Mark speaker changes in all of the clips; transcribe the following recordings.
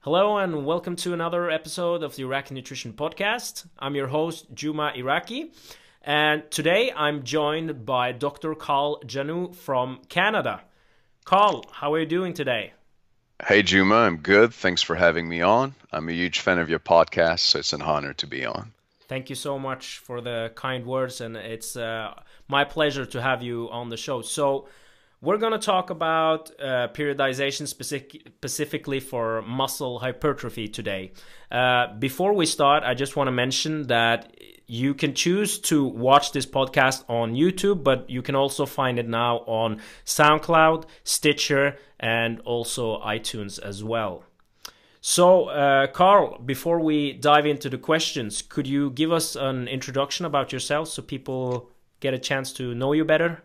Speaker 1: Hello and welcome to another episode of the Iraki Nutrition Podcast. I'm your host, Juma Iraki, and today I'm joined by Dr. Carl Juneau from Canada. Carl, how are you doing today?
Speaker 2: Hey, Juma, I'm good. Thanks for having me on. I'm a huge fan of your podcast, so it's an honor to be on.
Speaker 1: Thank you so much for the kind words, and it's uh, my pleasure to have you on the show. So, we're going to talk about uh, periodization specific, specifically for muscle hypertrophy today. Uh, before we start, I just want to mention that you can choose to watch this podcast on YouTube, but you can also find it now on SoundCloud, Stitcher, and also iTunes as well. So, uh, Carl, before we dive into the questions, could you give us an introduction about yourself so people get a chance to know you better?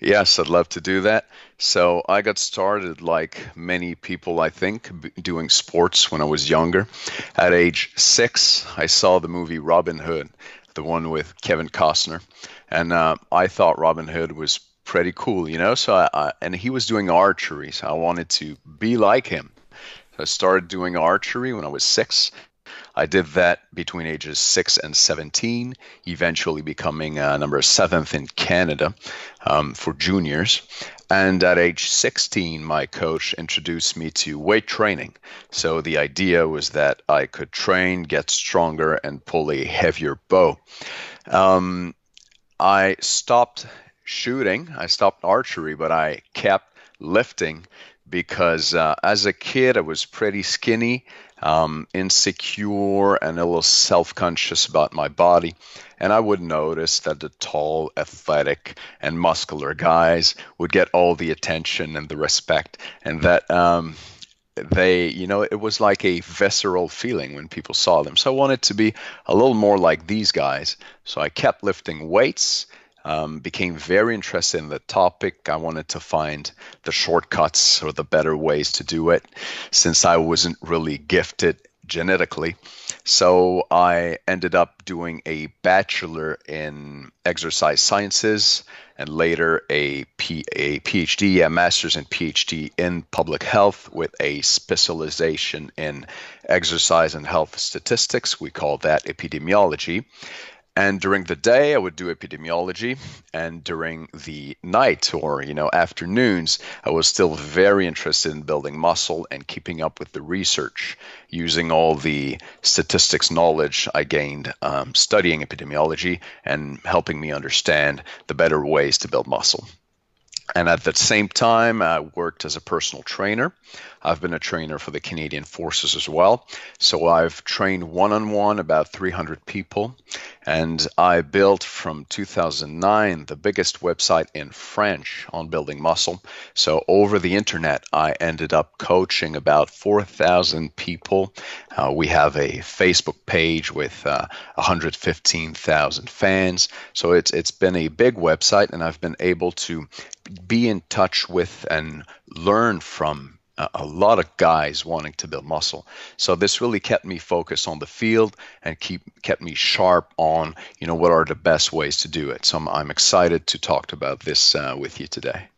Speaker 2: Yes, I'd love to do that. So I got started, like many people, I think, doing sports when I was younger. At age six, I saw the movie Robin Hood, the one with Kevin Costner, and uh, I thought Robin Hood was pretty cool, you know. So I, I, and he was doing archery, so I wanted to be like him. I started doing archery when I was six, I did that between ages 6 and 17, eventually becoming uh, number seventh in Canada um, for juniors. And at age 16, my coach introduced me to weight training. So the idea was that I could train, get stronger, and pull a heavier bow. Um, I stopped shooting, I stopped archery, but I kept lifting because uh, as a kid I was pretty skinny um, insecure and a little self conscious about my body. And I would notice that the tall, athletic, and muscular guys would get all the attention and the respect, and that. Um, they, you know, it was like a visceral feeling when people saw them. So I wanted to be a little more like these guys. So I kept lifting weights um, became very interested in the topic. I wanted to find the shortcuts or the better ways to do it since I wasn't really gifted genetically. So I ended up doing a bachelor in exercise sciences and later a, P- a PhD, a master's and PhD in public health with a specialization in exercise and health statistics. We call that epidemiology. And during the day, I would do epidemiology. And during the night or, you know, afternoons, I was still very interested in building muscle and keeping up with the research using all the statistics knowledge I gained um, studying epidemiology and helping me understand the better ways to build muscle. And at the same time, I worked as a personal trainer. I've been a trainer for the Canadian Forces as well. So I've trained one on one about 300 people. And I built from 2009 the biggest website in French on building muscle. So over the internet, I ended up coaching about 4,000 people. Uh, we have a Facebook page with uh, 115,000 fans. So it's it's been a big website, and I've been able to be in touch with and learn from a, lot of guys wanting to build muscle. So this really kept me focused on the field and keep kept me sharp on you know what are the best ways to do it. So I'm, I'm excited to talk about this uh, with you today.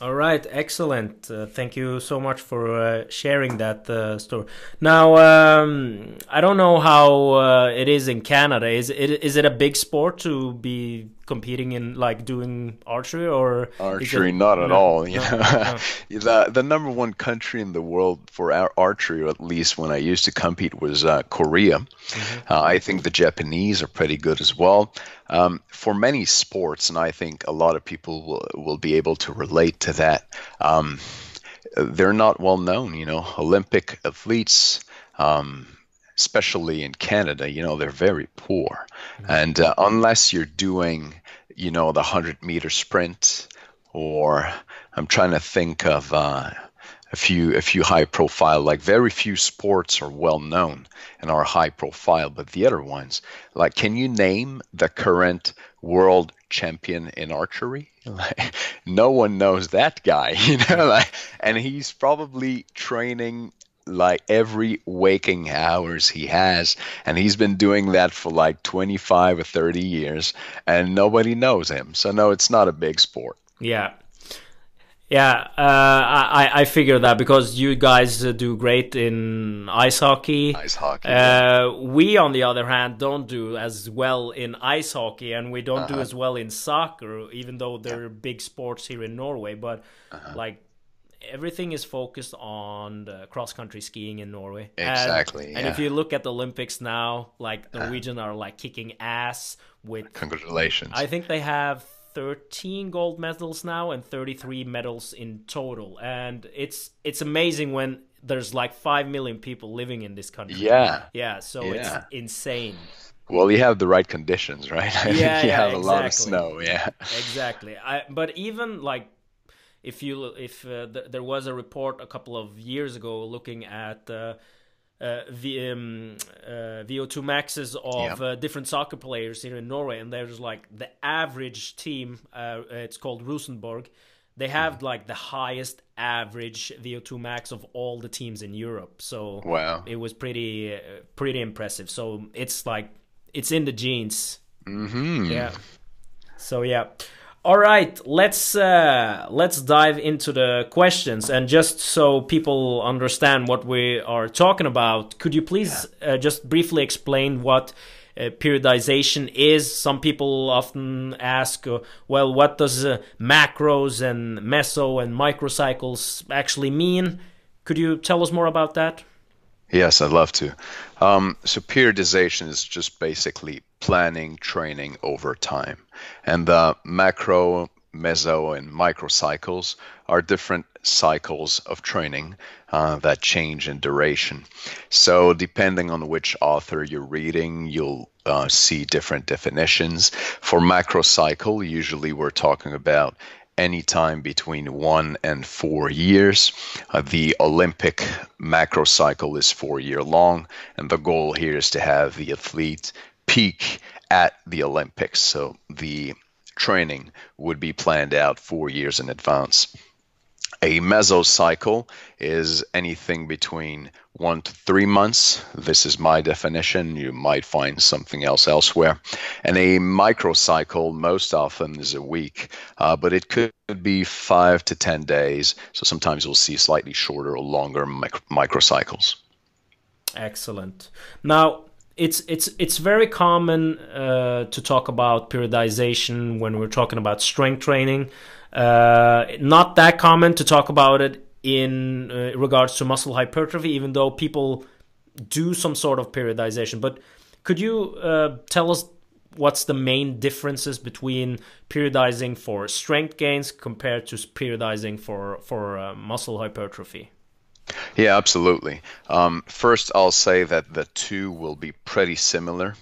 Speaker 1: All right, excellent. Uh, thank you so much for uh, sharing that uh, story. Now, um, I don't know how uh, it is in Canada. Is it is it a big sport to be competing in like doing archery or
Speaker 2: archery? It, not at no, all. You no, know, no. the the number one country in the world for archery, or at least when I used to compete, was uh, Korea. Mm-hmm. Uh, I think the Japanese are pretty good as well. Um, for many sports, and I think a lot of people will, will be able to relate to that. Um, they're not well known, you know. Olympic athletes, um, especially in Canada, you know, they're very poor, mm-hmm. and uh, unless you're doing, you know, the hundred meter sprint, or I'm trying to think of. Uh, a few a few high profile like very few sports are well known and are high profile but the other ones like can you name the current world champion in archery like no one knows that guy you know like and he's probably training like every waking hours he has and he's been doing that for like 25 or 30 years and nobody knows him so no it's not a big sport
Speaker 1: yeah yeah, uh, I I figure that because you guys do great in ice hockey.
Speaker 2: Ice hockey.
Speaker 1: Uh, we, on the other hand, don't do as well in ice hockey, and we don't uh-huh. do as well in soccer, even though they're yeah. big sports here in Norway. But uh-huh. like everything is focused on cross country skiing in Norway.
Speaker 2: Exactly.
Speaker 1: And,
Speaker 2: yeah.
Speaker 1: and, if you look at the Olympics now, like the. Norwegian are like kicking ass with.
Speaker 2: Congratulations.
Speaker 1: I think they have 13 gold medals now and 33 medals in total and it's it's amazing when there's like 5 million people living in this country
Speaker 2: yeah
Speaker 1: yeah so yeah. it's insane
Speaker 2: well you have the right conditions right
Speaker 1: yeah
Speaker 2: you
Speaker 1: yeah,
Speaker 2: have
Speaker 1: exactly.
Speaker 2: a lot of snow yeah
Speaker 1: exactly I, but even like if you if uh, th- there was a report a couple of years ago looking at uh, uh, v, um, uh, VO2 maxes of uh, different soccer players here in Norway, and there's like the average team. Uh, it's called Rosenborg. They have mm. like the highest average VO2 max of all the teams in Europe. So
Speaker 2: wow,
Speaker 1: it was pretty uh, pretty impressive. So it's like it's in the genes.
Speaker 2: Mm-hmm.
Speaker 1: Yeah. So yeah. All right, let's uh, let's dive into the questions, and just so people understand what we are talking about, could you please uh, just briefly explain what uh, periodization is? Some people often ask, uh, well, what does uh, macros and meso and microcycles actually mean? Could you tell us more about that?
Speaker 2: Yes, I'd love to. Um, so periodization is just basically planning training over time. And the macro, meso, and micro cycles are different cycles of training uh, that change in duration. So, depending on which author you're reading, you'll uh, see different definitions. For macro cycle, usually we're talking about any time between one and four years. Uh, the Olympic macro cycle is four year long, and the goal here is to have the athlete peak at the Olympics. So the training would be planned out four years in advance. A mesocycle is anything between one to three months. This is my definition. You might find something else elsewhere. And a microcycle most often is a week, uh, but it could be five to 10 days. So sometimes you'll see slightly shorter or longer mic- microcycles.
Speaker 1: Excellent. Now, it's it's it's very common uh, to talk about periodization when we're talking about strength training. Uh, not that common to talk about it in uh, regards to muscle hypertrophy, even though people do some sort of periodization. But could you uh, tell us what's the main differences between periodizing for strength gains compared to periodizing for for uh, muscle hypertrophy?
Speaker 2: Yeah, absolutely. Um, first, I'll say that the two will be pretty similar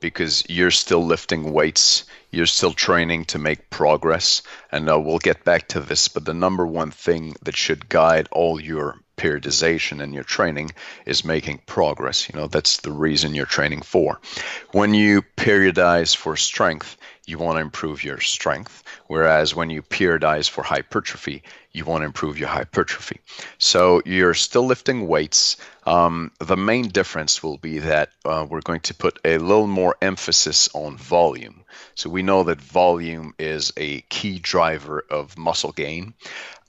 Speaker 2: because you're still lifting weights, you're still training to make progress. And uh, we'll get back to this, but the number one thing that should guide all your periodization and your training is making progress. You know, that's the reason you're training for. When you periodize for strength, you want to improve your strength. Whereas when you periodize for hypertrophy, you want to improve your hypertrophy. So you're still lifting weights. Um, the main difference will be that uh, we're going to put a little more emphasis on volume. So we know that volume is a key driver of muscle gain.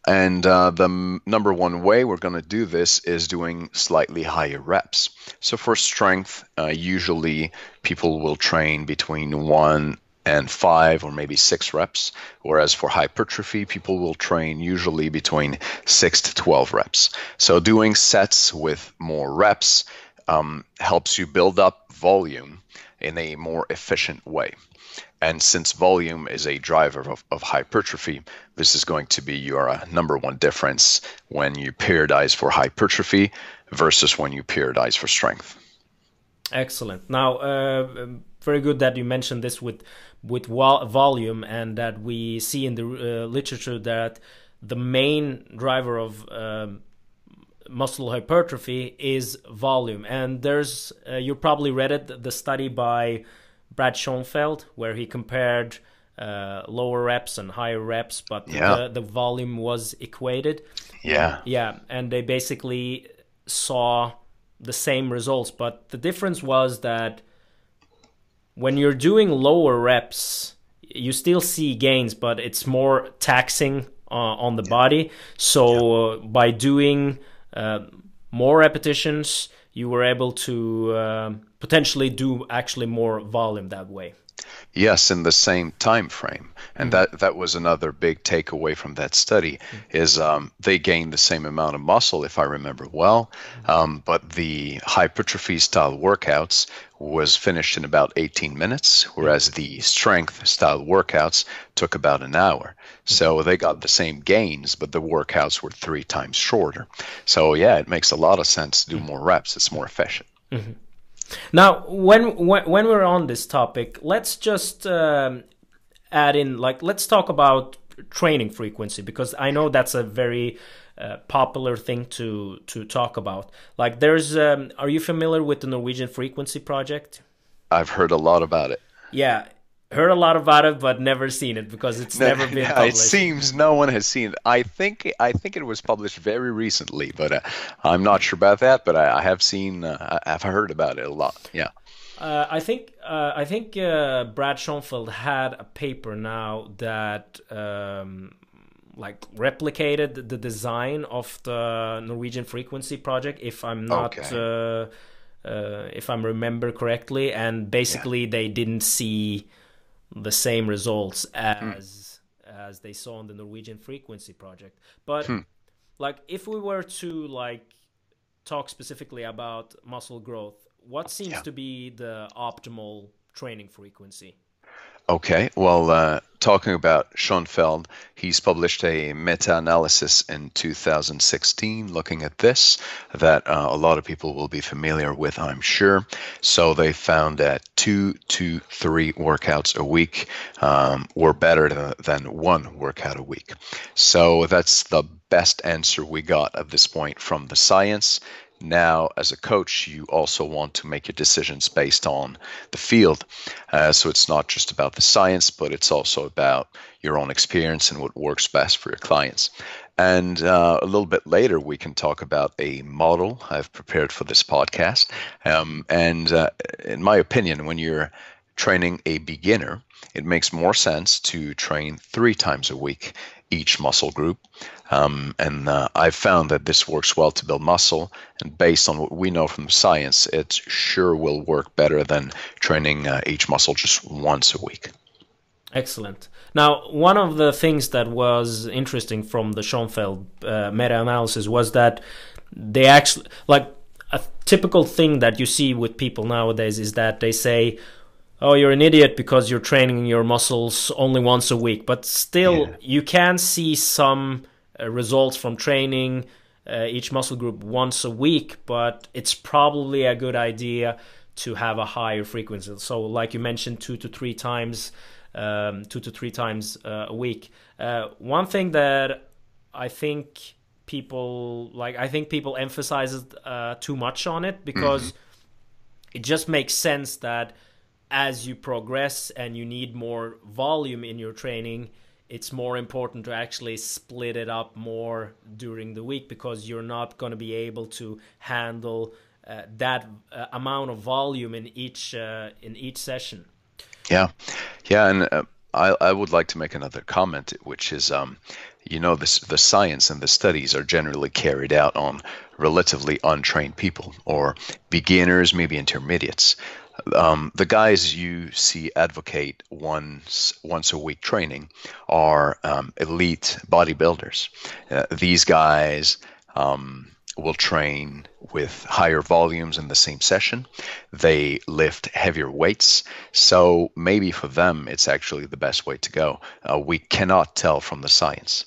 Speaker 2: And uh, the m- number one way we're going to do this is doing slightly higher reps. So for strength, uh, usually people will train between one and five or maybe six reps. Whereas for hypertrophy, people will train usually between six to 12 reps. So doing sets with more reps um, helps you build up volume in a more efficient way. And since volume is a driver of, of hypertrophy, this is going to be your uh, number one difference when you periodize for hypertrophy versus when you periodize for strength.
Speaker 1: Excellent. Now, uh, very good that you mentioned this with with volume and that we see in the uh, literature that the main driver of um, muscle hypertrophy is volume. And there's uh, you probably read it the study by Brad Schoenfeld where he compared uh, lower reps and higher reps, but yeah. the, the volume was equated.
Speaker 2: Yeah.
Speaker 1: Yeah, and they basically saw the same results, but the difference was that when you're doing lower reps, you still see gains, but it's more taxing uh, on the body. So uh, by doing uh, more repetitions, you were able to uh, potentially do actually more volume that way.
Speaker 2: Yes, in the same time frame, and mm-hmm. that that was another big takeaway from that study. Mm-hmm. Is um, they gained the same amount of muscle, if I remember well, mm-hmm. um, but the hypertrophy style workouts was finished in about 18 minutes, whereas the strength style workouts took about an hour. So they got the same gains, but the workouts were three times shorter. So yeah, it makes a lot of sense to do more reps. It's more efficient.
Speaker 1: Now, when, when when we're on this topic, let's just um, add in like let's talk about training frequency because I know that's a very uh, popular thing to to talk about. Like, there's um, are you familiar with the Norwegian Frequency Project?
Speaker 2: I've heard a lot about it.
Speaker 1: Yeah, heard a lot about it but never seen it because it's no, never been no, published.
Speaker 2: It seems no one has seen it. I think I think it was published very recently, but uh, I'm not sure about that. But I, I have seen, uh, I've heard about it a lot. Yeah.
Speaker 1: Uh, I think uh, I think uh, Brad Schoenfeld had a paper now that um, like replicated the design of the Norwegian Frequency Project. If I'm not. Okay. Uh, if I'm remember correctly, and basically yeah. they didn't see the same results hmm. as as they saw on the Norwegian Frequency Project. But hmm. like if we were to like talk specifically about muscle growth, what seems yeah. to be the optimal training frequency?
Speaker 2: Okay, well, uh, talking about Schoenfeld, he's published a meta analysis in 2016 looking at this that uh, a lot of people will be familiar with, I'm sure. So they found that two to three workouts a week um, were better than, than one workout a week. So that's the best answer we got at this point from the science. Now, as a coach, you also want to make your decisions based on the field. Uh, so it's not just about the science, but it's also about your own experience and what works best for your clients. And uh, a little bit later, we can talk about a model I've prepared for this podcast. Um, and uh, in my opinion, when you're training a beginner, it makes more sense to train three times a week each muscle group. Um, and uh, I've found that this works well to build muscle. And based on what we know from science, it sure will work better than training uh, each muscle just once a week.
Speaker 1: Excellent. Now, one of the things that was interesting from the Schoenfeld uh, meta analysis was that they actually, like, a typical thing that you see with people nowadays is that they say, oh you're an idiot because you're training your muscles only once a week but still yeah. you can see some uh, results from training uh, each muscle group once a week but it's probably a good idea to have a higher frequency so like you mentioned two to three times um, two to three times uh, a week uh, one thing that i think people like i think people emphasize uh, too much on it because mm-hmm. it just makes sense that as you progress and you need more volume in your training, it's more important to actually split it up more during the week because you're not going to be able to handle uh, that uh, amount of volume in each uh, in each session.
Speaker 2: Yeah, yeah, and uh, I I would like to make another comment, which is um, you know this the science and the studies are generally carried out on relatively untrained people or beginners, maybe intermediates um, the guys you see advocate once once a week training are um, elite bodybuilders. Uh, these guys um, will train with higher volumes in the same session. They lift heavier weights, so maybe for them it's actually the best way to go. Uh, we cannot tell from the science.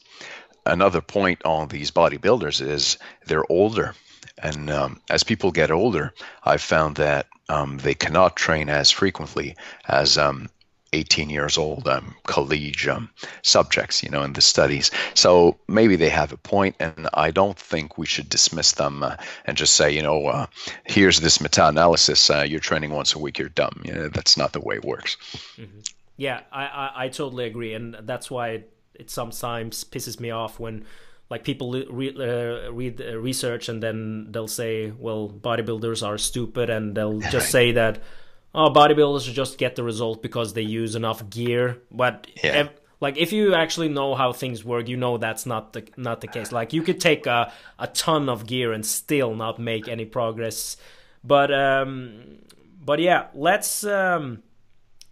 Speaker 2: Another point on these bodybuilders is they're older. And um, as people get older, I've found that um, they cannot train as frequently as um, 18 years old um, college um, subjects, you know, in the studies. So maybe they have a point, and I don't think we should dismiss them uh, and just say, you know, uh, here's this meta-analysis. Uh, you're training once a week. You're dumb. You know, that's not the way it works.
Speaker 1: Mm-hmm. Yeah, I, I, I totally agree, and that's why it, it sometimes pisses me off when like people re- uh, read uh, research and then they'll say, well, bodybuilders are stupid, and they'll just say that, oh, bodybuilders just get the result because they use enough gear. But
Speaker 2: Yeah.
Speaker 1: ev- like if you actually know how things work, you know that's not the not the case. Like you could take a a ton of gear and still not make any progress. But um, but yeah, let's um,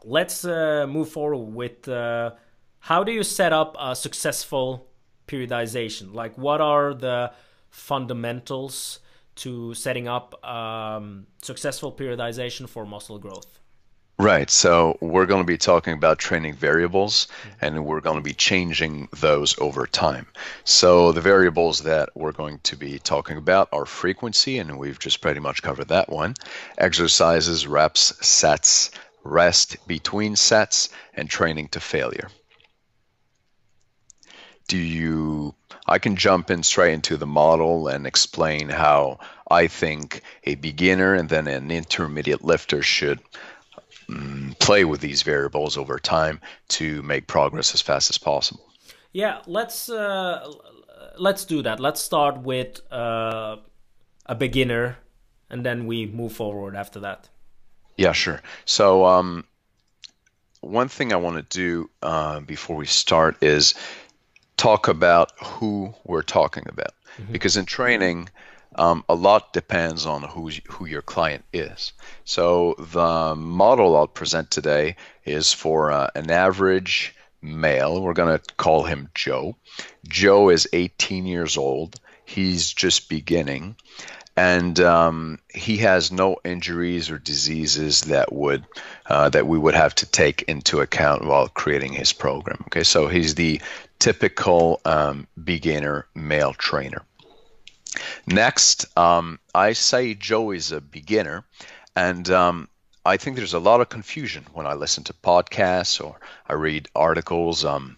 Speaker 1: let's uh, move forward with uh, how do you set up a successful periodization? Like, what are the fundamentals to setting up um, successful periodization for muscle growth?
Speaker 2: Right. So we're going to be talking about training variables and we're going to be changing those over time. So the variables that we're going to be talking about are frequency, and we've just pretty much covered that one, exercises, reps, sets, rest between sets, and training to failure. Do you I can jump in straight into the model and explain how I think a beginner and then an intermediate lifter should mm, play with these variables over time to make progress as fast as possible.
Speaker 1: Yeah, let's uh, let's do that. Let's start with uh, a beginner, and then we move forward after that.
Speaker 2: Yeah, sure. So, um, one thing I want to do uh, before we start is talk about who we're talking about, because in training, um, a lot depends on who's, who your client is. So, the model I'll present today is for uh, an average male. We're going to call him Joe. Joe is 18 years old. He's just beginning and um, he has no injuries or diseases that would uh, that we would have to take into account while creating his program. Okay, so he's the typical um, beginner male trainer. Next, um, I say Joe is a beginner, and um, I think there's a lot of confusion when I listen to podcasts or I read articles. Um,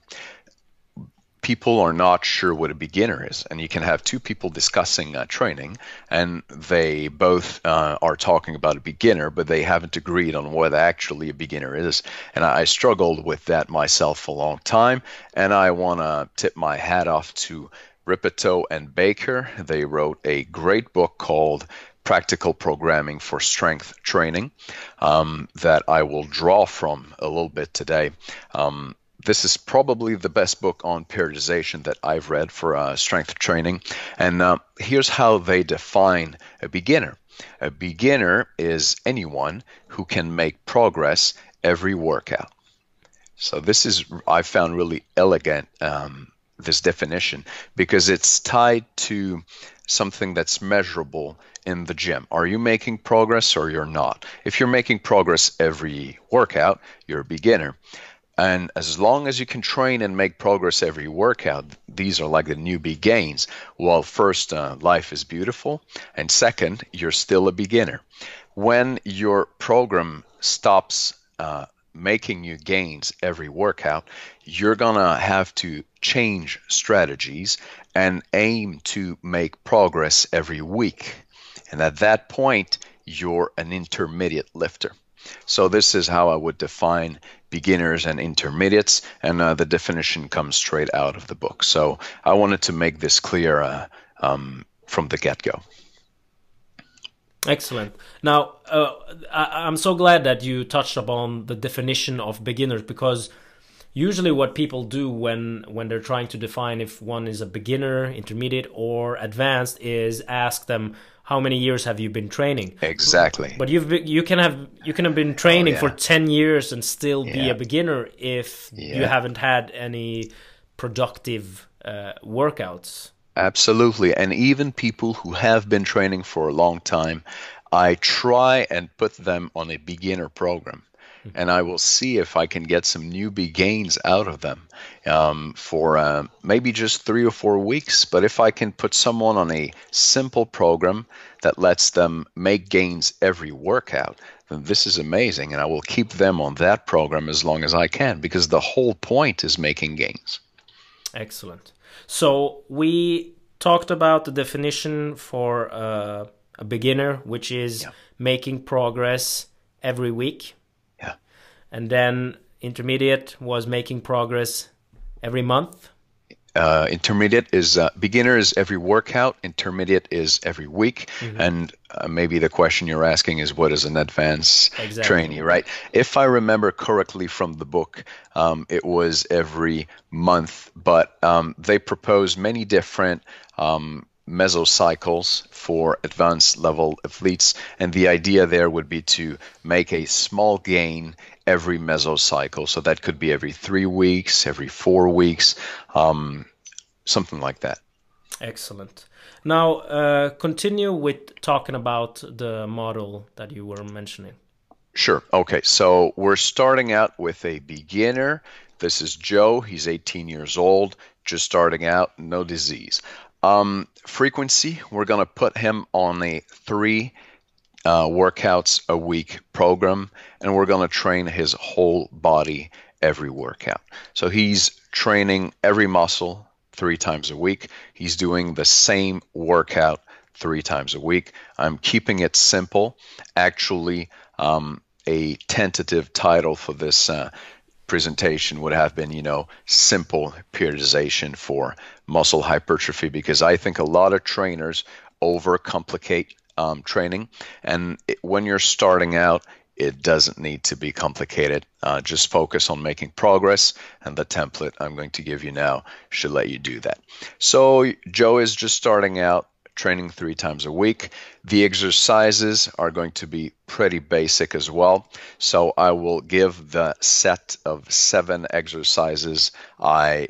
Speaker 2: people are not sure what a beginner is. And you can have two people discussing uh, training and they both uh, are talking about a beginner but they haven't agreed on what actually a beginner is. And i, struggled with that myself a long time and i want to tip my hat off to Rippetoe and baker. They wrote a great book called practical programming for strength training um, that I will draw from a little bit today. Um, this is probably the best book on periodization that I've read for uh, strength training. And uh, here's how they define a beginner a beginner is anyone who can make progress every workout. So, this is, I found really elegant, um, this definition, because it's tied to something that's measurable in the gym. Are you making progress or you're not? If you're making progress every workout, you're a beginner. And as long as you can train and make progress every workout, these are like the newbie gains. Well, first, uh, life is beautiful. And second, you're still a beginner. When your program stops uh, making you gains every workout, you're going to have to change strategies and aim to make progress every week. And at that point, you're an intermediate lifter. So this is how I would define beginners and intermediates, and uh, the definition comes straight out of the book. So I wanted to make this clear uh, um, from the get-go.
Speaker 1: Excellent. Now, uh, I, I'm so glad that you touched upon the definition of beginners because usually what people do when when they're trying to define if one is a beginner, intermediate, or advanced is ask them how many years have you been training.
Speaker 2: Exactly.
Speaker 1: But you've been, you can have you can have been training
Speaker 2: Oh, yeah.
Speaker 1: for ten years and still be a beginner if you haven't had any productive uh, workouts.
Speaker 2: Absolutely. And even people who have been training for a long time, I try and put them on a beginner program. And I will see if I can get some newbie gains out of them um, for uh, maybe just three or four weeks. But if I can put someone on a simple program that lets them make gains every workout, then this is amazing. And I will keep them on that program as long as I can because the whole point is making gains.
Speaker 1: Excellent. So we talked about the definition for uh, a beginner, which is
Speaker 2: Yeah.
Speaker 1: making progress every week. And then intermediate was making progress every month.
Speaker 2: uh, intermediate is uh, beginner is every workout, intermediate is every week, mm-hmm. and uh, maybe the question you're asking is what is an advanced exactly. trainee, right? If I remember correctly from the book, um, it was every month, but um, they propose many different um, mesocycles for advanced level athletes. And the idea there would be to make a small gain every mesocycle. So that could be every three weeks, every four weeks, um, something like that.
Speaker 1: Excellent. Now, uh, continue with talking about the model that you were mentioning.
Speaker 2: Sure. Okay. So we're starting out with a beginner. This is Joe. He's 18 years old, just starting out, no disease. Um, frequency, we're going to put him on a three uh, workouts a week program, and we're going to train his whole body every workout. So he's training every muscle three times a week. He's doing the same workout three times a week. I'm keeping it simple. Actually, um, a tentative title for this uh, presentation would have been, you know, simple periodization for muscle hypertrophy because I think a lot of trainers overcomplicate um, training. And it, when you're starting out, it doesn't need to be complicated. Uh, just focus on making progress, and the template I'm going to give you now should let you do that. So, Joe is just starting out training three times a week. The exercises are going to be pretty basic as well. So I will give the set of seven exercises I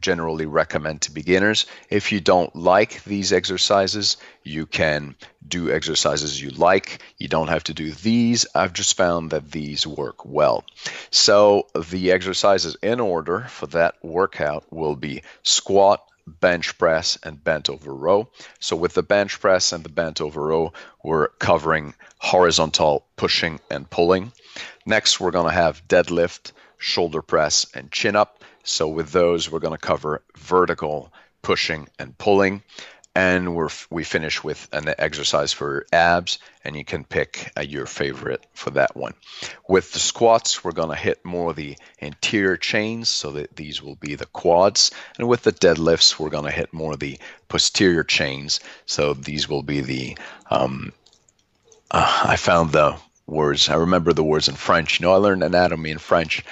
Speaker 2: generally recommend to beginners. If you don't like these exercises, you can do exercises you like. You don't have to do these. I've just found that these work well. So the exercises in order for that workout will be squat, bench press and bent over row. So with the bench press and the bent over row, we're covering horizontal pushing and pulling. Next, we're going to have deadlift, shoulder press, and chin up. So with those, we're going to cover vertical pushing and pulling. And we're we finish with an exercise for abs and you can pick uh, your favorite for that one. With the squats we're going to hit more of the anterior chains so that these will be the quads. And with the deadlifts we're going to hit more of the posterior chains so these will be the um, uh, i found the words i remember the words in french. You know i learned anatomy in french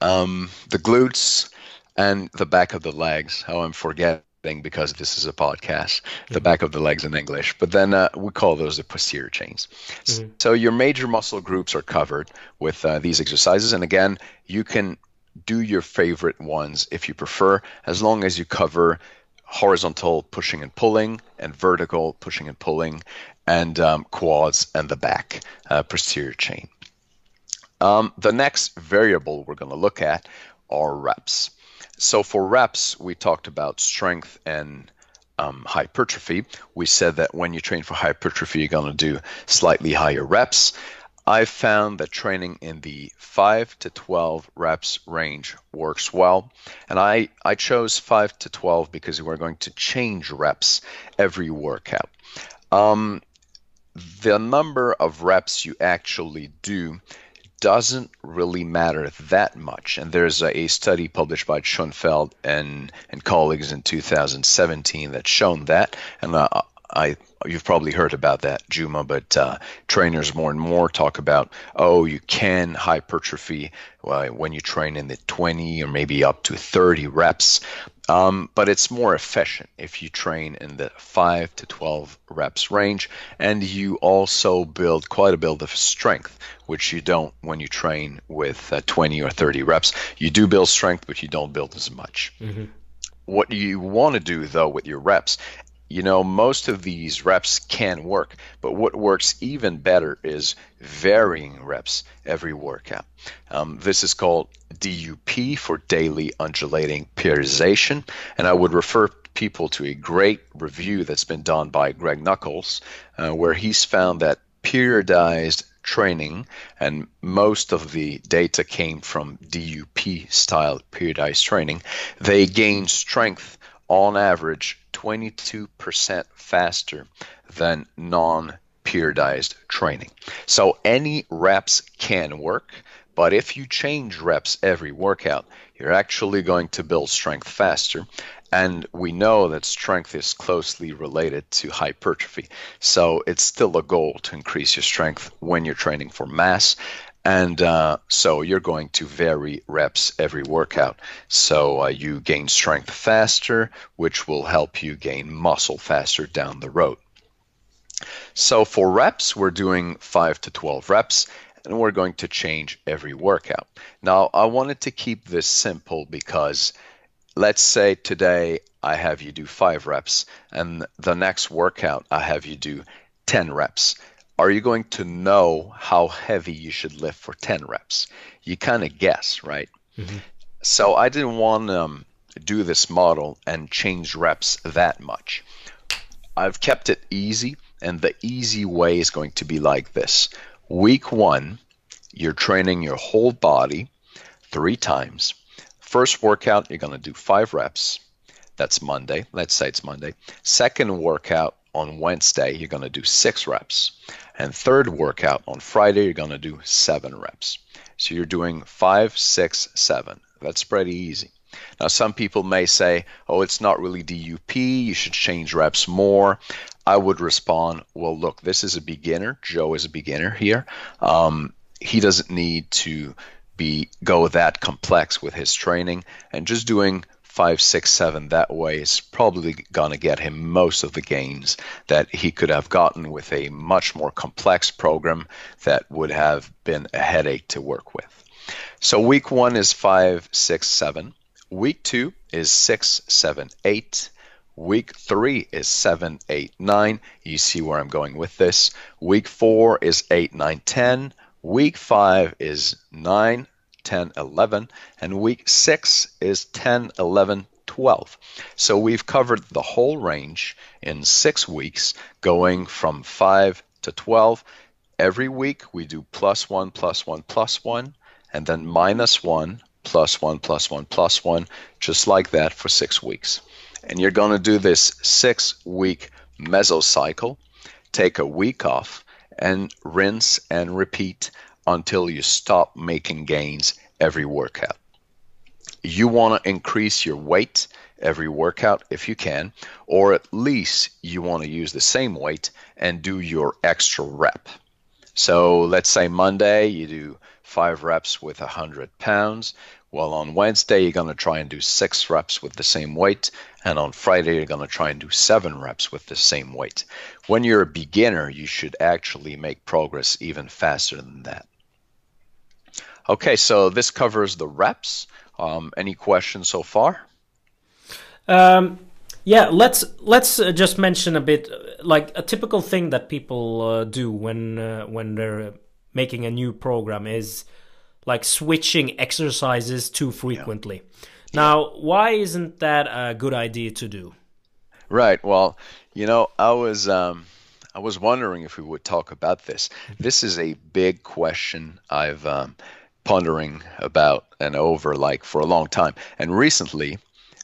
Speaker 2: um, the glutes and the back of the legs how i'm forgetting because this is a podcast, mm-hmm. the back of the legs in English. But then uh, we call those the posterior chains. Mm-hmm. So your major muscle groups are covered with uh, these exercises. And again, you can do your favorite ones if you prefer, as long as you cover horizontal pushing and pulling and vertical pushing and pulling and um, quads and the back uh, posterior chain. Um, the next variable we're going to look at are reps. So for reps, we talked about strength and um, hypertrophy. We said that when you train for hypertrophy, you're going to do slightly higher reps. I found that training in the 5 to 12 reps range works well. And I, I chose 5 to 12 because we're going to change reps every workout. Um, the number of reps you actually do doesn't really matter that much. And there's a, a study published by Schoenfeld and, and colleagues in 2017 that's shown that. And uh, I you've probably heard about that, Juma, but uh, trainers more and more talk about, oh, you can hypertrophy well, when you train in the 20 or maybe up to 30 reps. Um, but it's more efficient if you train in the 5 to 12 reps range and you also build quite a build of strength which you don't when you train with uh, 20 or 30 reps you do build strength but you don't build as much mm-hmm. what you want to do though with your reps you know, most of these reps can work, but what works even better is varying reps every workout. Um, this is called DUP for daily undulating periodization, and I would refer people to a great review that's been done by Greg Nuckols, uh, where he's found that periodized training, and most of the data came from DUP style periodized training, they gain strength on average 22% faster than non periodized training. So any reps can work, But if you change reps every workout, you're actually going to build strength faster. And we know that strength is closely related to hypertrophy. So it's still a goal to increase your strength when you're training for mass. And uh, so you're going to vary reps every workout. So uh, you gain strength faster, which will help you gain muscle faster down the road. So for reps, we're doing 5 to 12 reps, and we're going to change every workout. Now, I wanted to keep this simple because let's say today I have you do 5 reps, and the next workout I have you do 10 reps are you going to know how heavy you should lift for 10 reps? You kind of guess, right? Mm-hmm. So I didn't want to um, do this model and change reps that much. I've kept it easy, and the easy way is going to be like this. Week one, you're training your whole body three times. First workout, you're going to do five reps. That's Monday. Let's say it's Monday. Second workout on Wednesday, you're going to do six reps. And third workout on Friday, you're going to do seven reps. So you're doing five, six, seven. That's pretty easy. Now, some people may say, oh, it's not really DUP, you should change reps more. I would respond, well, look, this is a beginner. Joe is a beginner here. Um, he doesn't need to be go that complex with his training and just doing five, six, seven that way is probably going to get him most of the gains that he could have gotten with a much more complex program that would have been a headache to work with. So week one is five, six, seven. Week two is six, seven, eight. Week three is seven, eight, nine. You see where I'm going with this. Week four is eight, nine, ten. Week five is nine, 10, 11, and week 6 is 10, 11, 12. So we've covered the whole range in six weeks, going from 5 to 12. Every week we do plus 1, plus 1, plus 1, and then minus 1, plus 1, plus 1, plus 1, just like that for six weeks. And you're going to do this six week mesocycle, take a week off, and rinse and repeat until you stop making gains every workout. You want to increase your weight every workout if you can, or at least you want to use the same weight and do your extra rep. So let's say Monday you do five reps with 100 pounds. Well, on Wednesday, you're going to try and do six reps with the same weight. And on Friday, you're going to try and do seven reps with the same weight. When you're a beginner, you should actually make progress even faster than that. Okay, so this covers the reps. Um, any questions so far?
Speaker 1: Um, yeah, let's let's uh, just mention a bit like a typical thing that people uh, do when uh, when they're making a new program is like switching exercises too frequently. Yeah. Now, why isn't that a good idea to do?
Speaker 2: Right. Well, you know, I was um, I was wondering if we would talk about this. This is a big question I've um, pondering about and over like for a long time. And recently,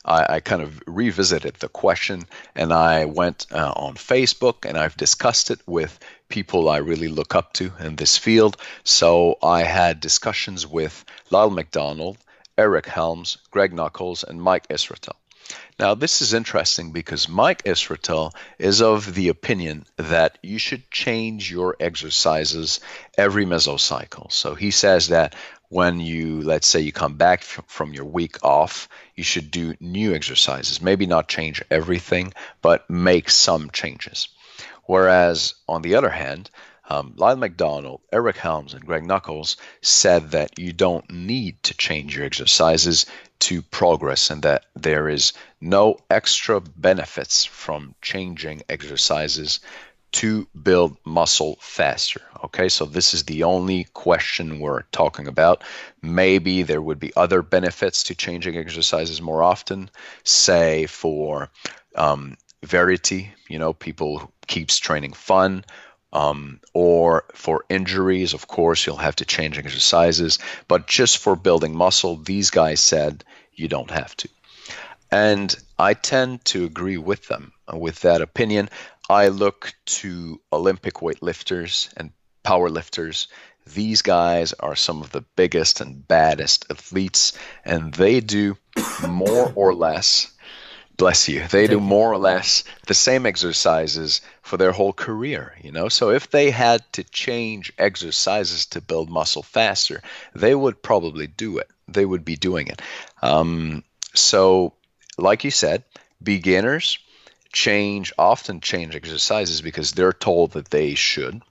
Speaker 2: I, I kind of revisited the question and I went uh, on Facebook and I've discussed it with people I really look up to in this field. So I had discussions with Lyle McDonald, Eric Helms, Greg Nuckols, and Mike Israetel. Now, this is interesting because Mike Israetel is of the opinion that you should change your exercises every mesocycle. So he says that when you, let's say, you come back from your week off, you should do new exercises. Maybe not change everything, but make some changes. Whereas, on the other hand, um, Lyle McDonald, Eric Helms, and Greg Nuckols said that you don't need to change your exercises to progress and that there is no extra benefits from changing exercises to build muscle faster. Okay, so this is the only question we're talking about. Maybe there would be other benefits to changing exercises more often, say for um, variety, you know, people keeps training fun. Um, or for injuries, of course, you'll have to change exercises. But just for building muscle, these guys said you don't have to. And I tend to agree with them with that opinion. I look to Olympic weightlifters and power lifters these guys are some of the biggest and baddest athletes, and they do more or less. Bless you. They do more or less the same exercises for their whole career, you know? So if they had to change exercises to build muscle faster, they would probably do it. They would be doing it. Um, so, like you said, beginners change often change exercises because they're told that they should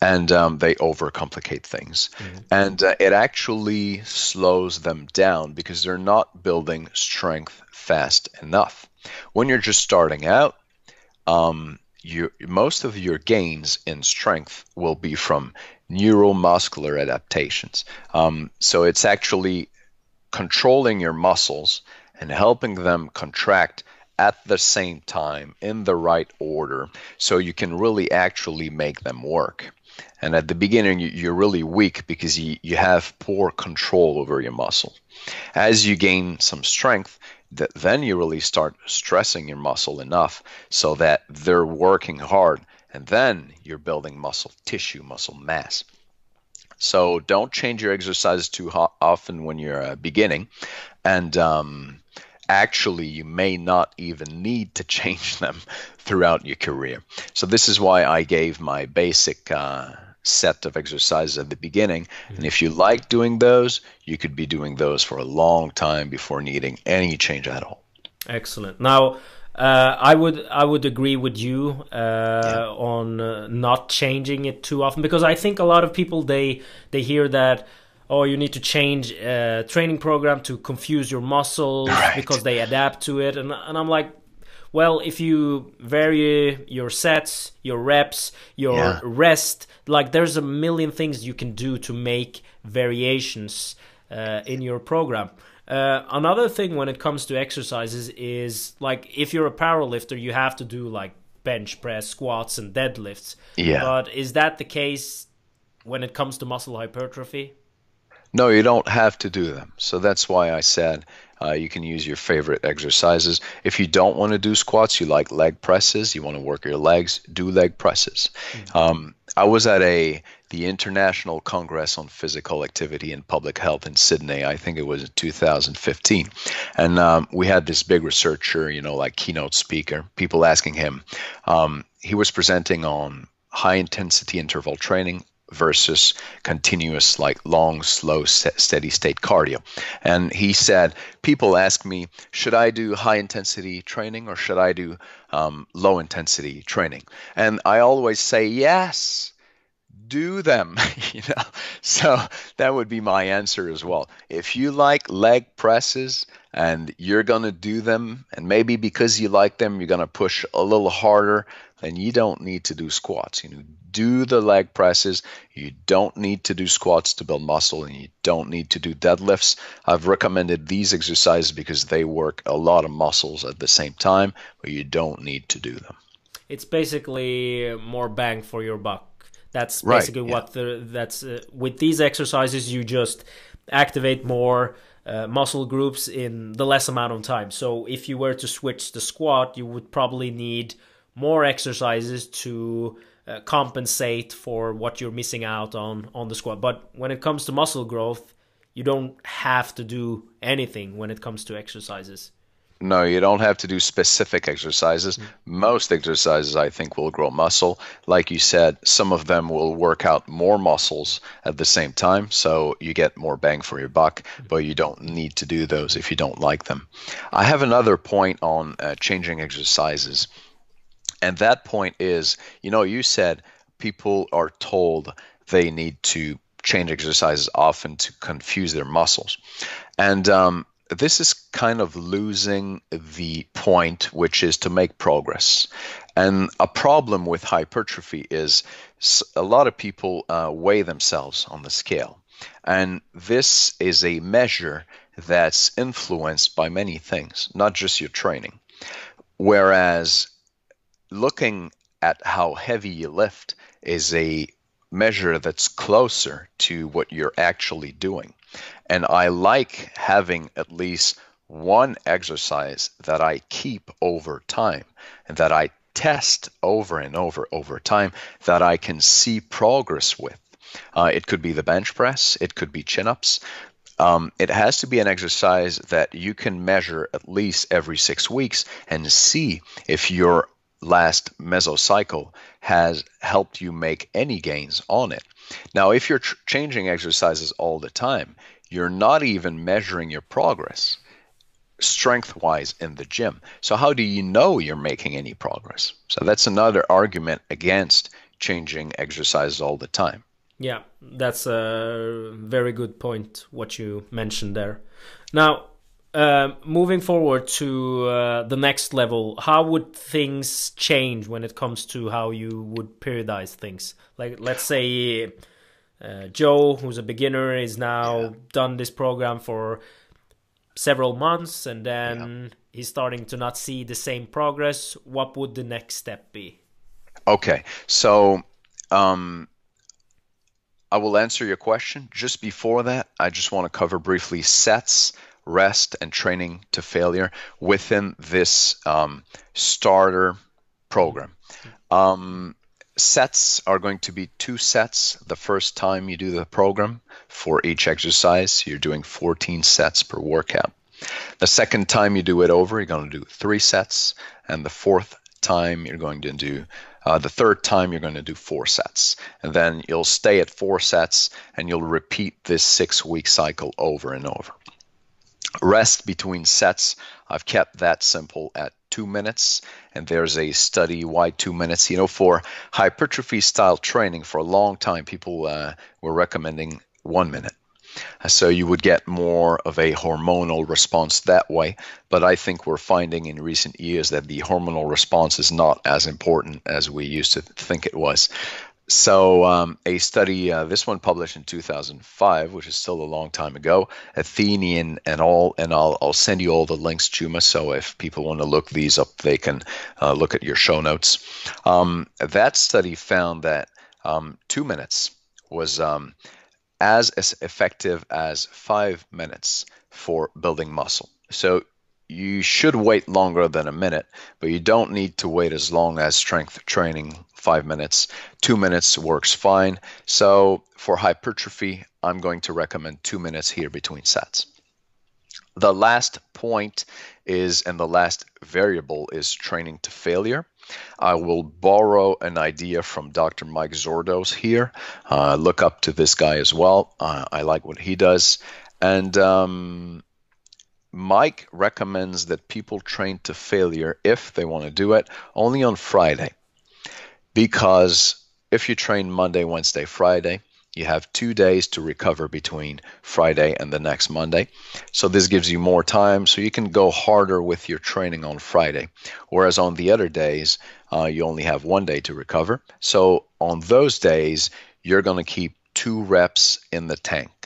Speaker 2: and um, they overcomplicate things. Mm-hmm. And uh, it actually slows them down because they're not building strength fast enough. When you're just starting out, um, you, most of your gains in strength will be from neuromuscular adaptations. Um, so it's actually controlling your muscles and helping them contract at the same time in the right order so you can really actually make them work. And at the beginning, you're really weak because you, you have poor control over your muscle. As you gain some strength, then you really start stressing your muscle enough so that they're working hard. And then you're building muscle tissue, muscle mass. So don't change your exercises too often when you're uh, beginning. And um, actually you may not even need to change them throughout your career. So this is why I gave my basic uh, set of exercises at the beginning. Mm-hmm. And if you like doing those, you could be doing those for a long time before needing any change at all.
Speaker 1: Excellent. Now, uh, I would I would agree with you uh, yeah. on uh, not changing it too often because I think a lot of people they they hear that oh you need to change a training program to confuse your muscles right. because they adapt to it and, and i'm like well if you vary your sets your reps your yeah. rest like there's a million things you can do to make variations uh, in your program uh, another thing when it comes to exercises is like if you're a power lifter you have to do like bench press squats and deadlifts
Speaker 2: yeah
Speaker 1: but is that the case when it comes to muscle hypertrophy
Speaker 2: no, you don't have to do them. So that's why I said uh, you can use your favorite exercises. If you don't want to do squats, you like leg presses, you want to work your legs, do leg presses. Mm-hmm. Um, I was at a the International Congress on Physical Activity and Public Health in Sydney. I think it was in 2015, and um, we had this big researcher, you know, like keynote speaker. People asking him. Um, he was presenting on high intensity interval training versus continuous, like long, slow, steady state cardio. And he said, People ask me, should I do high intensity training or should I do um, low intensity training? And I always say, Yes, do them. you know, so that would be my answer as well. If you like leg presses, and you're going to do them and maybe because you like them you're going to push a little harder then you don't need to do squats you know do the leg presses. You don't need to do squats to build muscle and you don't need to do deadlifts. I've recommended these exercises because they work a lot of muscles at the same time, but you don't need to do them.
Speaker 1: It's basically more bang for your buck. That's basically right, yeah. what the that's uh, with these exercises you just activate more uh, muscle groups in the less amount of time. So if you were to switch the squat, you would probably need more exercises to uh, compensate for what you're missing out on on the squat. But when it comes to muscle growth, you don't have to do anything when it comes to exercises.
Speaker 2: No, you don't have to do specific exercises. Mm-hmm. Most exercises, I think, will grow muscle. Like you said, some of them will work out more muscles at the same time, so you get more bang for your buck, mm-hmm. but you don't need to do those if you don't like them. I have another point on uh, changing exercises and that point is, you know, you said people are told they need to change exercises often to confuse their muscles. And um, this is kind of losing the point, which is to make progress. And a problem with hypertrophy is a lot of people uh, weigh themselves on the scale. And this is a measure that's influenced by many things, not just your training. Whereas looking at how heavy you lift is a measure that's closer to what you're actually doing. And I like having at least one exercise that I keep over time and that I test over and over over time that I can see progress with. Uh, it could be the bench press, it could be chin ups. Um, it has to be an exercise that you can measure at least every six weeks and see if your last mesocycle has helped you make any gains on it. Now, if you're tr- changing exercises all the time, you're not even measuring your progress strength wise in the gym. So, how do you know you're making any progress? So, that's another argument against changing exercises all the time.
Speaker 1: Yeah, that's a very good point, what you mentioned there. Now, uh, moving forward to uh, the next level, how would things change when it comes to how you would periodize things? Like, let's say uh, Joe, who's a beginner, is now yeah. done this program for several months and then yeah. he's starting to not see the same progress. What would the next step be?
Speaker 2: Okay, so um, I will answer your question. Just before that, I just want to cover briefly sets, rest, and training to failure within this um, starter program. Um, sets are going to be two sets the first time you do the program for each exercise. You're doing 14 sets per workout. The second time you do it over, you're going to do three sets. And the fourth time, you're going to do uh, the third time, you're going to do four sets. And then you'll stay at four sets and you'll repeat this six week cycle over and over. Rest between sets, I've kept that simple at two minutes. And there's a study why two minutes. You know, for hypertrophy style training, for a long time, people uh, were recommending one minute. So you would get more of a hormonal response that way. But I think we're finding in recent years that the hormonal response is not as important as we used to think it was. So, um, a study, uh, this one published in 2005, which is still a long time ago, Ahtiainen and all, and I'll, I'll send you all the links, Juma. So, if people want to look these up, they can uh, look at your show notes. Um, that study found that um, two minutes was um, as, as effective as five minutes for building muscle. So, you should wait longer than a minute, but you don't need to wait as long as strength training five minutes. Two minutes works fine. So for hypertrophy, I'm going to recommend two minutes here between sets. The last point is, and the last variable is training to failure. I will borrow an idea from Dr. Mike Zourdos here. Uh, look up to this guy as well. Uh, I like what he does. And um, Mike recommends that people train to failure if they want to do it only on Friday. Because if you train Monday, Wednesday, Friday, you have two days to recover between Friday and the next Monday. So this gives you more time so you can go harder with your training on Friday. Whereas on the other days, uh, you only have one day to recover. So on those days, you're going to keep two reps in the tank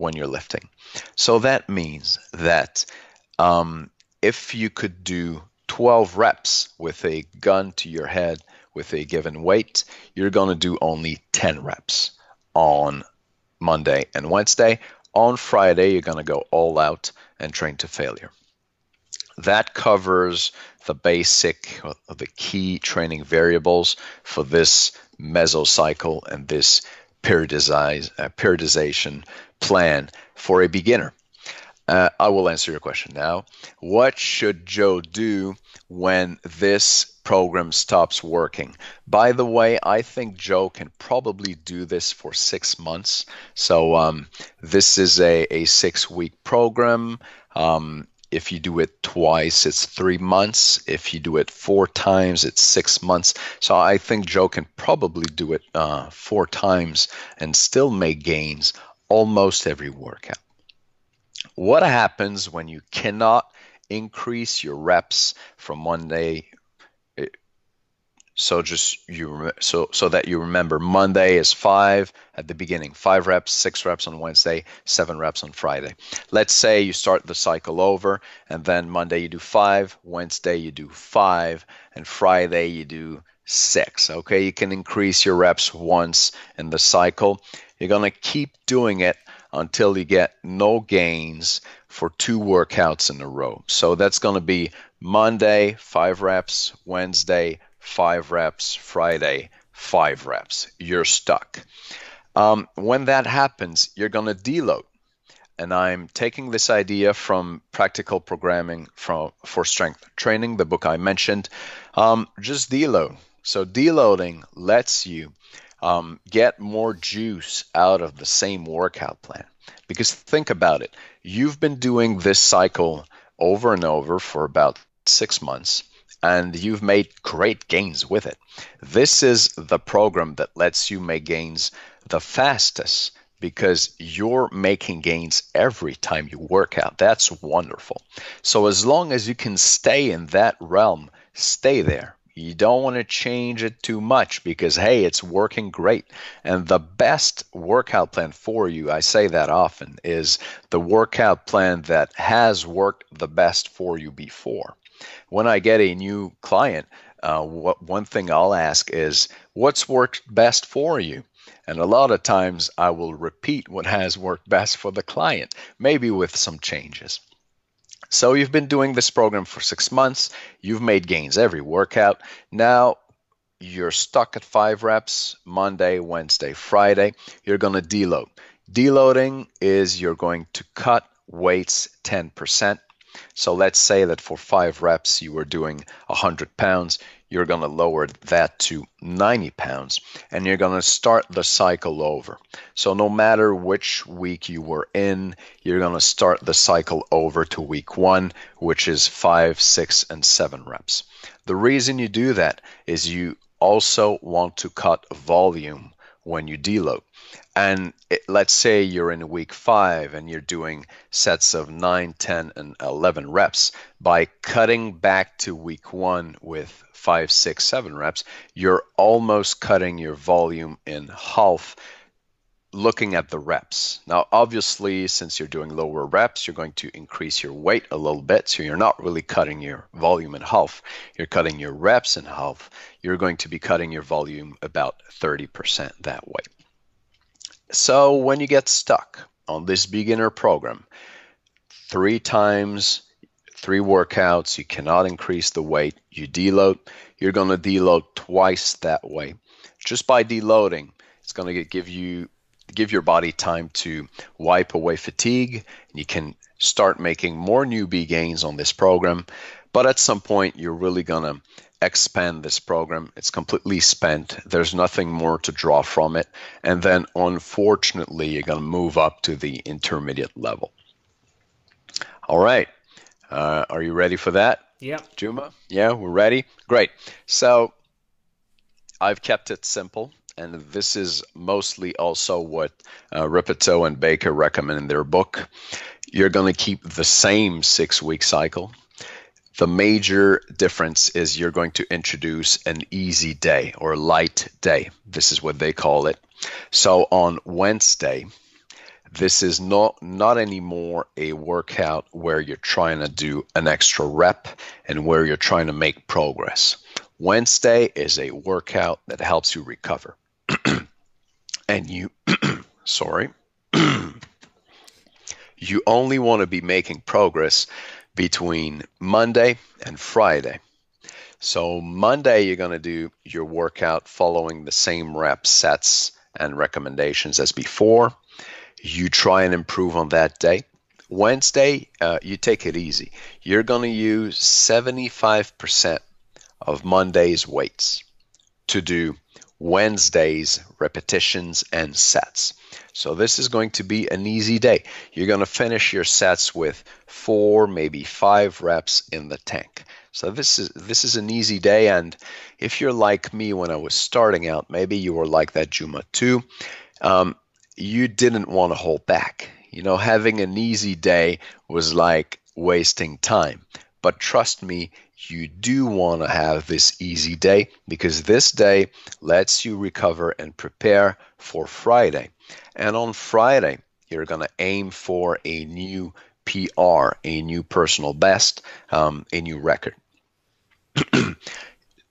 Speaker 2: when you're lifting. So that means that um, if you could do 12 reps with a gun to your head with a given weight, you're going to do only 10 reps on Monday and Wednesday. On Friday, you're going to go all out and train to failure. That covers the basic, the key training variables for this mesocycle and this uh, periodization plan for a beginner. Uh, I will answer your question now. What should Joe do when this program stops working? By the way, I think Joe can probably do this for six months. So, um, this is a, a six week program. Um, if you do it twice, it's three months. If you do it four times, it's six months. So I think Joe can probably do it uh, four times and still make gains almost every workout. What happens when you cannot increase your reps from Monday? Eh, so just you so so that you remember Monday is five at the beginning, five reps, six reps on Wednesday, seven reps on Friday. Let's say you start the cycle over, and then Monday you do five, Wednesday you do five, and Friday you do six. Okay, you can increase your reps once in the cycle. You're going to keep doing it until you get no gains for two workouts in a row. So that's going to be Monday, five reps, Wednesday, five reps, Friday, five reps. You're stuck. Um, when that happens, you're going to deload. And I'm taking this idea from practical programming for strength training, the book I mentioned. Um, just deload. So deloading lets you um, get more juice out of the same workout plan. Because think about it, you've been doing this cycle over and over for about six months and you've made great gains with it. This is the program that lets you make gains the fastest because you're making gains every time you work out. That's wonderful. So, as long as you can stay in that realm, stay there. You don't want to change it too much because, hey, it's working great. And the best workout plan for you, I say that often, is the workout plan that has worked the best for you before. When I get a new client, uh, what, one thing I'll ask is, what's worked best for you? And a lot of times I will repeat what has worked best for the client, maybe with some changes. So you've been doing this program for six months, you've made gains every workout. Now you're stuck at five reps Monday, Wednesday, Friday. You're going to deload. Deloading is you're going to cut weights 10%. So let's say that for five reps you were doing 100 pounds, you're going to lower that to 90 pounds and you're going to start the cycle over. So no matter which week you were in, you're going to start the cycle over to week one, which is five, six, and seven reps. The reason you do that is you also want to cut volume when you deload. And it, let's say you're in week five and you're doing sets of 9, 10, and 11 reps. By cutting back to week one with five, six, seven reps, you're almost cutting your volume in half looking at the reps. Now, obviously, since you're doing lower reps, you're going to increase your weight a little bit. So you're not really cutting your volume in half. You're cutting your reps in half. You're going to be cutting your volume about 30% that way. So when you get stuck on this beginner program, three times, three workouts, you cannot increase the weight, you deload, you're going to deload twice that way. Just by deloading, it's going to give you give your body time to wipe away fatigue and you can start making more newbie gains on this program but at some point you're really going to expand this program. It's completely spent. There's nothing more to draw from it. And then, unfortunately, you're going to move up to the intermediate level. All right. Uh, are you ready for that?
Speaker 1: Yeah.
Speaker 2: Juma? Yeah, we're ready? Great. So, I've kept it simple. And this is mostly also what uh, Rippetoe and Baker recommend in their book. You're going to keep the same six week cycle the major difference is you're going to introduce an easy day or light day. This is what they call it. So on Wednesday, this is not not anymore a workout where you're trying to do an extra rep and where you're trying to make progress. Wednesday is a workout that helps you recover. and you sorry. you only want to be making progress between Monday and Friday. So, Monday, you're going to do your workout following the same rep sets and recommendations as before. You try and improve on that day. Wednesday, uh, you take it easy. You're going to use 75% of Monday's weights to do Wednesday's repetitions and sets. So this is going to be an easy day. You're going to finish your sets with four, maybe five reps in the tank. So this is this is an easy day. And if you're like me when I was starting out, maybe you were like that Juma too. Um, you didn't want to hold back. You know, having an easy day was like wasting time. But trust me, you do want to have this easy day because this day lets you recover and prepare for Friday. And on Friday, you're going to aim for a new PR, a new personal best, um, a new record.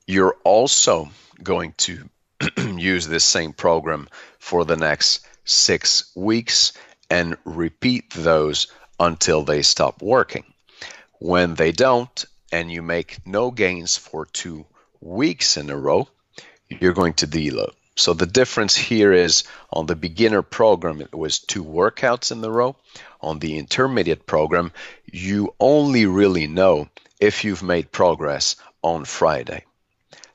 Speaker 2: you're also going to use this same program for the next six weeks and repeat those until they stop working. When they don't, and you make no gains for two weeks in a row, you're going to deload. So the difference here is on the beginner program, it was two workouts in the row. On the intermediate program, you only really know if you've made progress on Friday.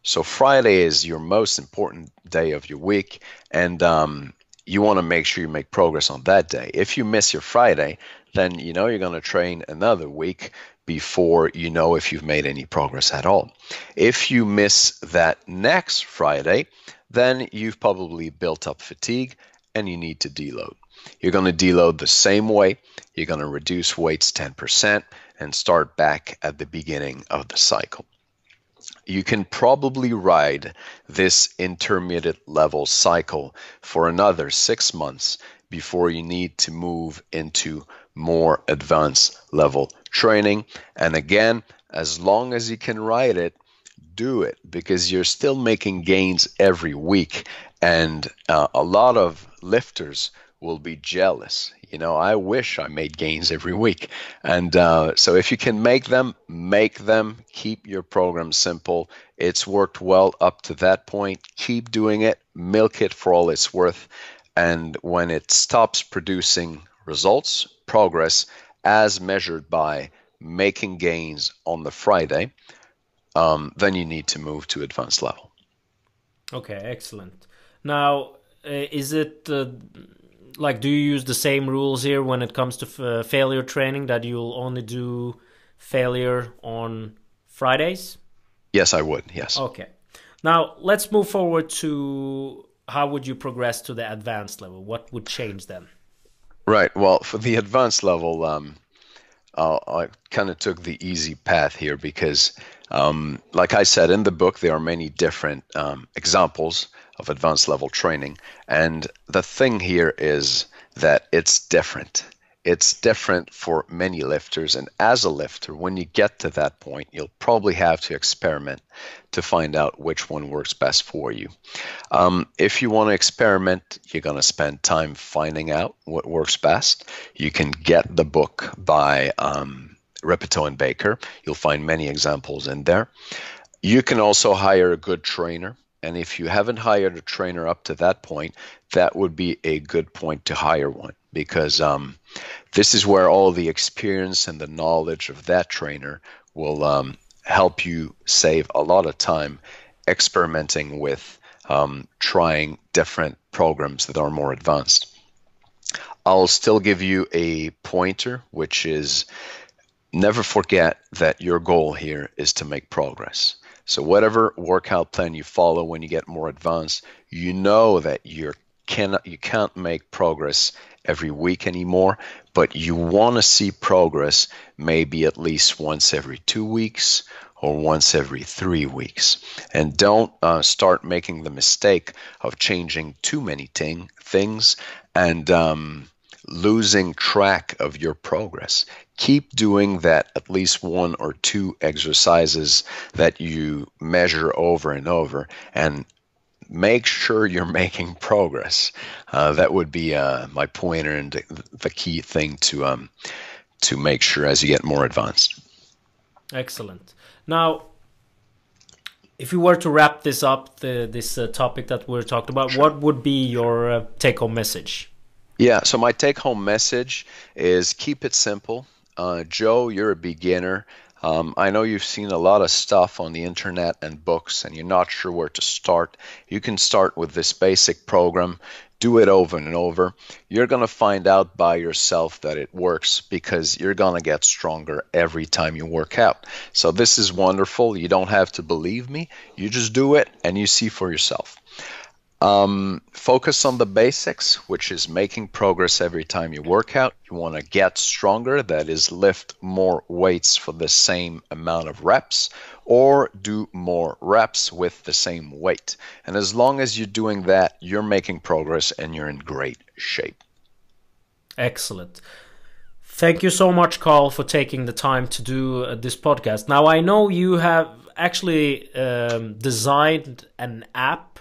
Speaker 2: So Friday is your most important day of your week, and um, you want to make sure you make progress on that day. If you miss your Friday, then you know you're going to train another week before you know if you've made any progress at all. If you miss that next Friday, then you've probably built up fatigue and you need to deload. You're going to deload the same way. You're going to reduce weights 10% and start back at the beginning of the cycle. You can probably ride this intermediate level cycle for another six months before you need to move into more advanced level training. And again, as long as you can ride it, do it because you're still making gains every week. And uh, a lot of lifters will be jealous. You know, I wish I made gains every week. And uh, so if you can make them, make them. Keep your program simple. It's worked well up to that point. Keep doing it. Milk it for all it's worth. And when it stops producing results, progress, as measured by making gains on the Friday, um, then you need to move to advanced level.
Speaker 1: Okay, excellent. Now, uh, is it uh, like do you use the same rules here when it comes to f- uh, failure training that you'll only do failure on Fridays?
Speaker 2: Yes, I would. Yes.
Speaker 1: Okay. Now let's move forward to how would you progress to the advanced level? What would change then?
Speaker 2: Right. Well, for the advanced level, um, uh, I kind of took the easy path here because, um, like I said in the book, there are many different um, examples of advanced level training. And the thing here is that it's different. It's different for many lifters. And as a lifter, when you get to that point, you'll probably have to experiment to find out which one works best for you. Um, if you want to experiment, you're going to spend time finding out what works best. You can get the book by um, Rippetoe and Baker. You'll find many examples in there. You can also hire a good trainer and if you haven't hired a trainer up to that point, that would be a good point to hire one because um, this is where all the experience and the knowledge of that trainer will um, help you save a lot of time experimenting with um, trying different programs that are more advanced. I'll still give you a pointer, which is never forget that your goal here is to make progress. So whatever workout plan you follow when you get more advanced, you know that you cannot you can't make progress every week anymore, but you want to see progress maybe at least once every two weeks or once every three weeks. And don't uh, start making the mistake of changing too many ting- things and um, losing track of your progress. Keep doing that at least one or two exercises that you measure over and over and make sure you're making progress. Uh, that would be uh, my pointer and the key thing to um, to make sure as you get more advanced.
Speaker 1: Excellent. Now, if you were to wrap this up, the, this uh, topic that we're talking about, sure. what would be your uh, take-home message?
Speaker 2: Yeah, so my take home message is keep it simple. Uh, Joe, you're a beginner. Um, I know you've seen a lot of stuff on the internet and books, and you're not sure where to start. You can start with this basic program, do it over and over. You're going to find out by yourself that it works because you're going to get stronger every time you work out. So, this is wonderful. You don't have to believe me, you just do it and you see for yourself. Um, focus on the basics, which is making progress every time you work out. You want to get stronger, that is, lift more weights for the same amount of reps, or do more reps with the same weight. And as long as you're doing that, you're making progress and you're in great shape.
Speaker 1: Excellent. Thank you so much, Carl, for taking the time to do uh, this podcast. Now, I know you have actually um, designed an app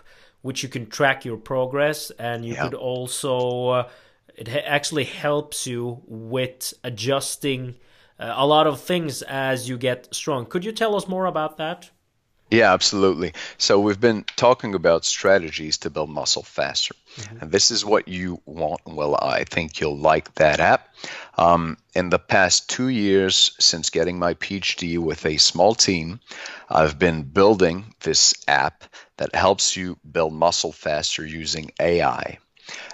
Speaker 1: which you can track your progress and you could also uh, it actually helps you with adjusting uh, a lot of things as you get strong. Could you tell us more about that
Speaker 2: Yeah, absolutely. So we've been talking about strategies to build muscle faster. Mm-hmm. And this is what you want. Well, I think you'll like that app. Um, in the past two years, since getting my PhD with a small team, I've been building this app that helps you build muscle faster using AI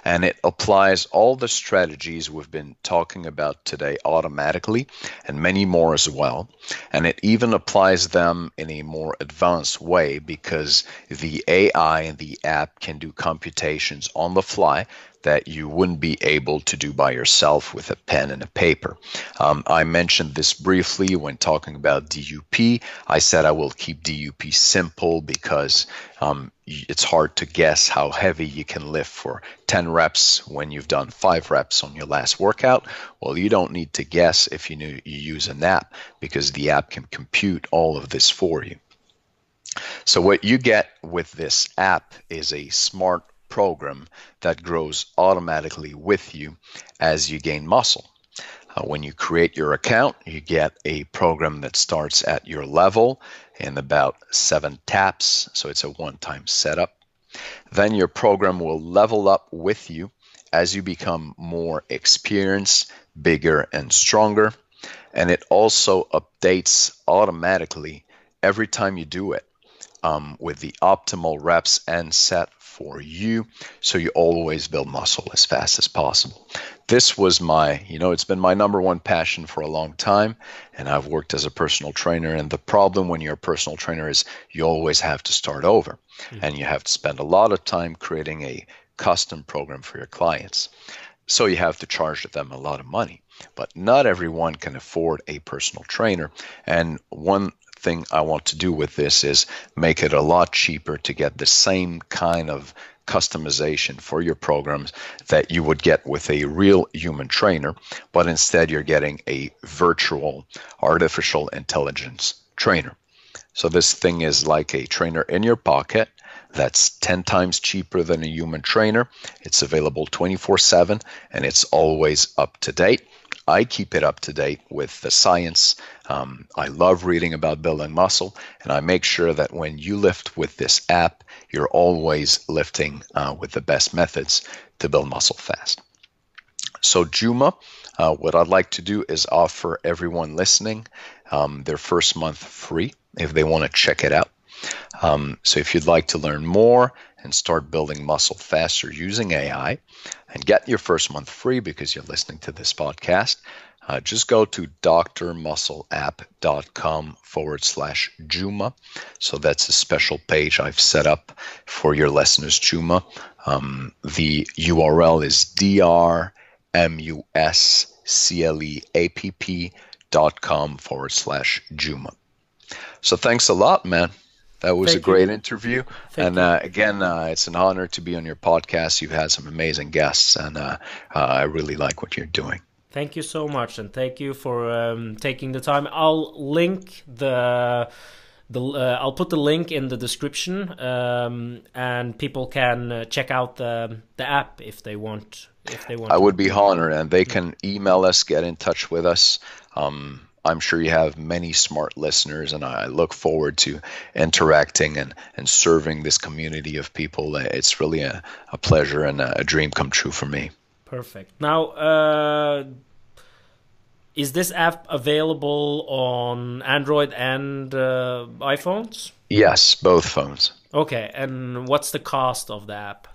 Speaker 2: and it applies all the strategies we've been talking about today automatically and many more as well. And it even applies them in a more advanced way because the AI and the app can do computations on the fly that you wouldn't be able to do by yourself with a pen and a paper. Um, I mentioned this briefly when talking about DUP. I said I will keep DUP simple because um, it's hard to guess how heavy you can lift for 10 reps when you've done five reps on your last workout. Well, you don't need to guess if you, you use an app because the app can compute all of this for you. So, what you get with this app is a smart program that grows automatically with you as you gain muscle. Uh, when you create your account, you get a program that starts at your level in about seven taps, so it's a one time setup. Then your program will level up with you as you become more experienced, bigger, and stronger. And it also updates automatically every time you do it um, with the optimal reps and set for you so you always build muscle as fast as possible. This was my, you know, it's been my number one passion for a long time and I've worked as a personal trainer and the problem when you're a personal trainer is you always have to start over mm-hmm. and you have to spend a lot of time creating a custom program for your clients. So you have to charge them a lot of money but not everyone can afford a personal trainer. And one thing I want to do with this is make it a lot cheaper to get the same kind of customization for your programs that you would get with a real human trainer, but instead you're getting a virtual artificial intelligence trainer. So this thing is like a trainer in your pocket that's 10 times cheaper than a human trainer. It's available 24 7 and it's always up to date. I keep it up to date with the science. Um, I love reading about building muscle, and I make sure that when you lift with this app, you're always lifting uh, with the best methods to build muscle fast. So, Juma, uh, what I'd like to do is offer everyone listening um, their first month free if they want to check it out. Um, so, if you'd like to learn more and start building muscle faster using AI and get your first month free because you're listening to this podcast, uh, just go to drmuscleapp.com forward slash Juma. So that's a special page I've set up for your listeners, Juma. Um, the URL is drmuscleapp.com forward slash Juma. So thanks a lot, man. That was Thank a great you. interview. Thank and uh, again, uh, it's an honor to be on your podcast. You've had some amazing guests, and uh, uh I really like what you're doing.
Speaker 1: Thank you so much, and thank you for um, taking the time. I'll link the. The, uh, I'll put the link in the description, um, and people can uh, check out the the app if they want. If they want,
Speaker 2: I would be honored, and they can email us, get in touch with us. Um, I'm sure you have many smart listeners, and I look forward to interacting and, and serving this community of people. It's really a, a pleasure and a, dream come true for me.
Speaker 1: Perfect. Now, uh, is this app available on Android and uh, iPhones?
Speaker 2: Yes, both phones.
Speaker 1: Okay, and what's the cost of the app?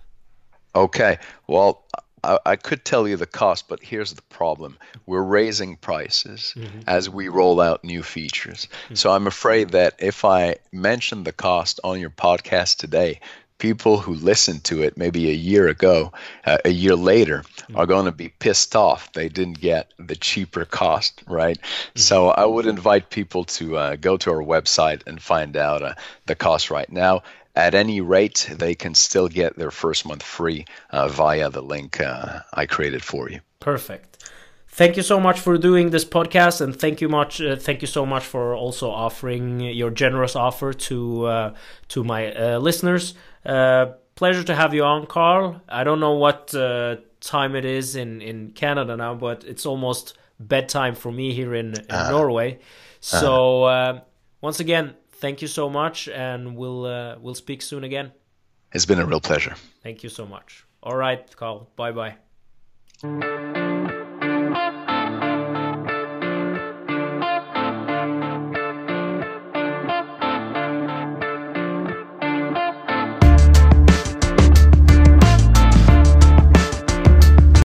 Speaker 2: Okay, well, I, I, could tell you the cost, but here's the problem: we're raising prices mm-hmm. as we roll out new features. Mm-hmm. So I'm afraid that if I mention the cost on your podcast today, people who listened to it maybe a year ago, uh, a year later, mm-hmm. are going to be pissed off they didn't get the cheaper cost, right? Mm-hmm. So I would invite people to uh, go to our website and find out uh, the cost right now at any rate, they can still get their first month free uh, via the link uh, I created for you.
Speaker 1: Perfect. Thank you so much for doing this podcast, and thank you much. Uh, thank you so much for also offering your generous offer to uh, to my uh, listeners. Uh, pleasure to have you on, Carl. I don't know what time it is in in Canada now, but it's almost bedtime for me here in, in Norway. So once again, thank you so much, and we'll uh, we'll speak soon again.
Speaker 2: It's been a real pleasure.
Speaker 1: Thank you so much. All right, Carl. Bye bye.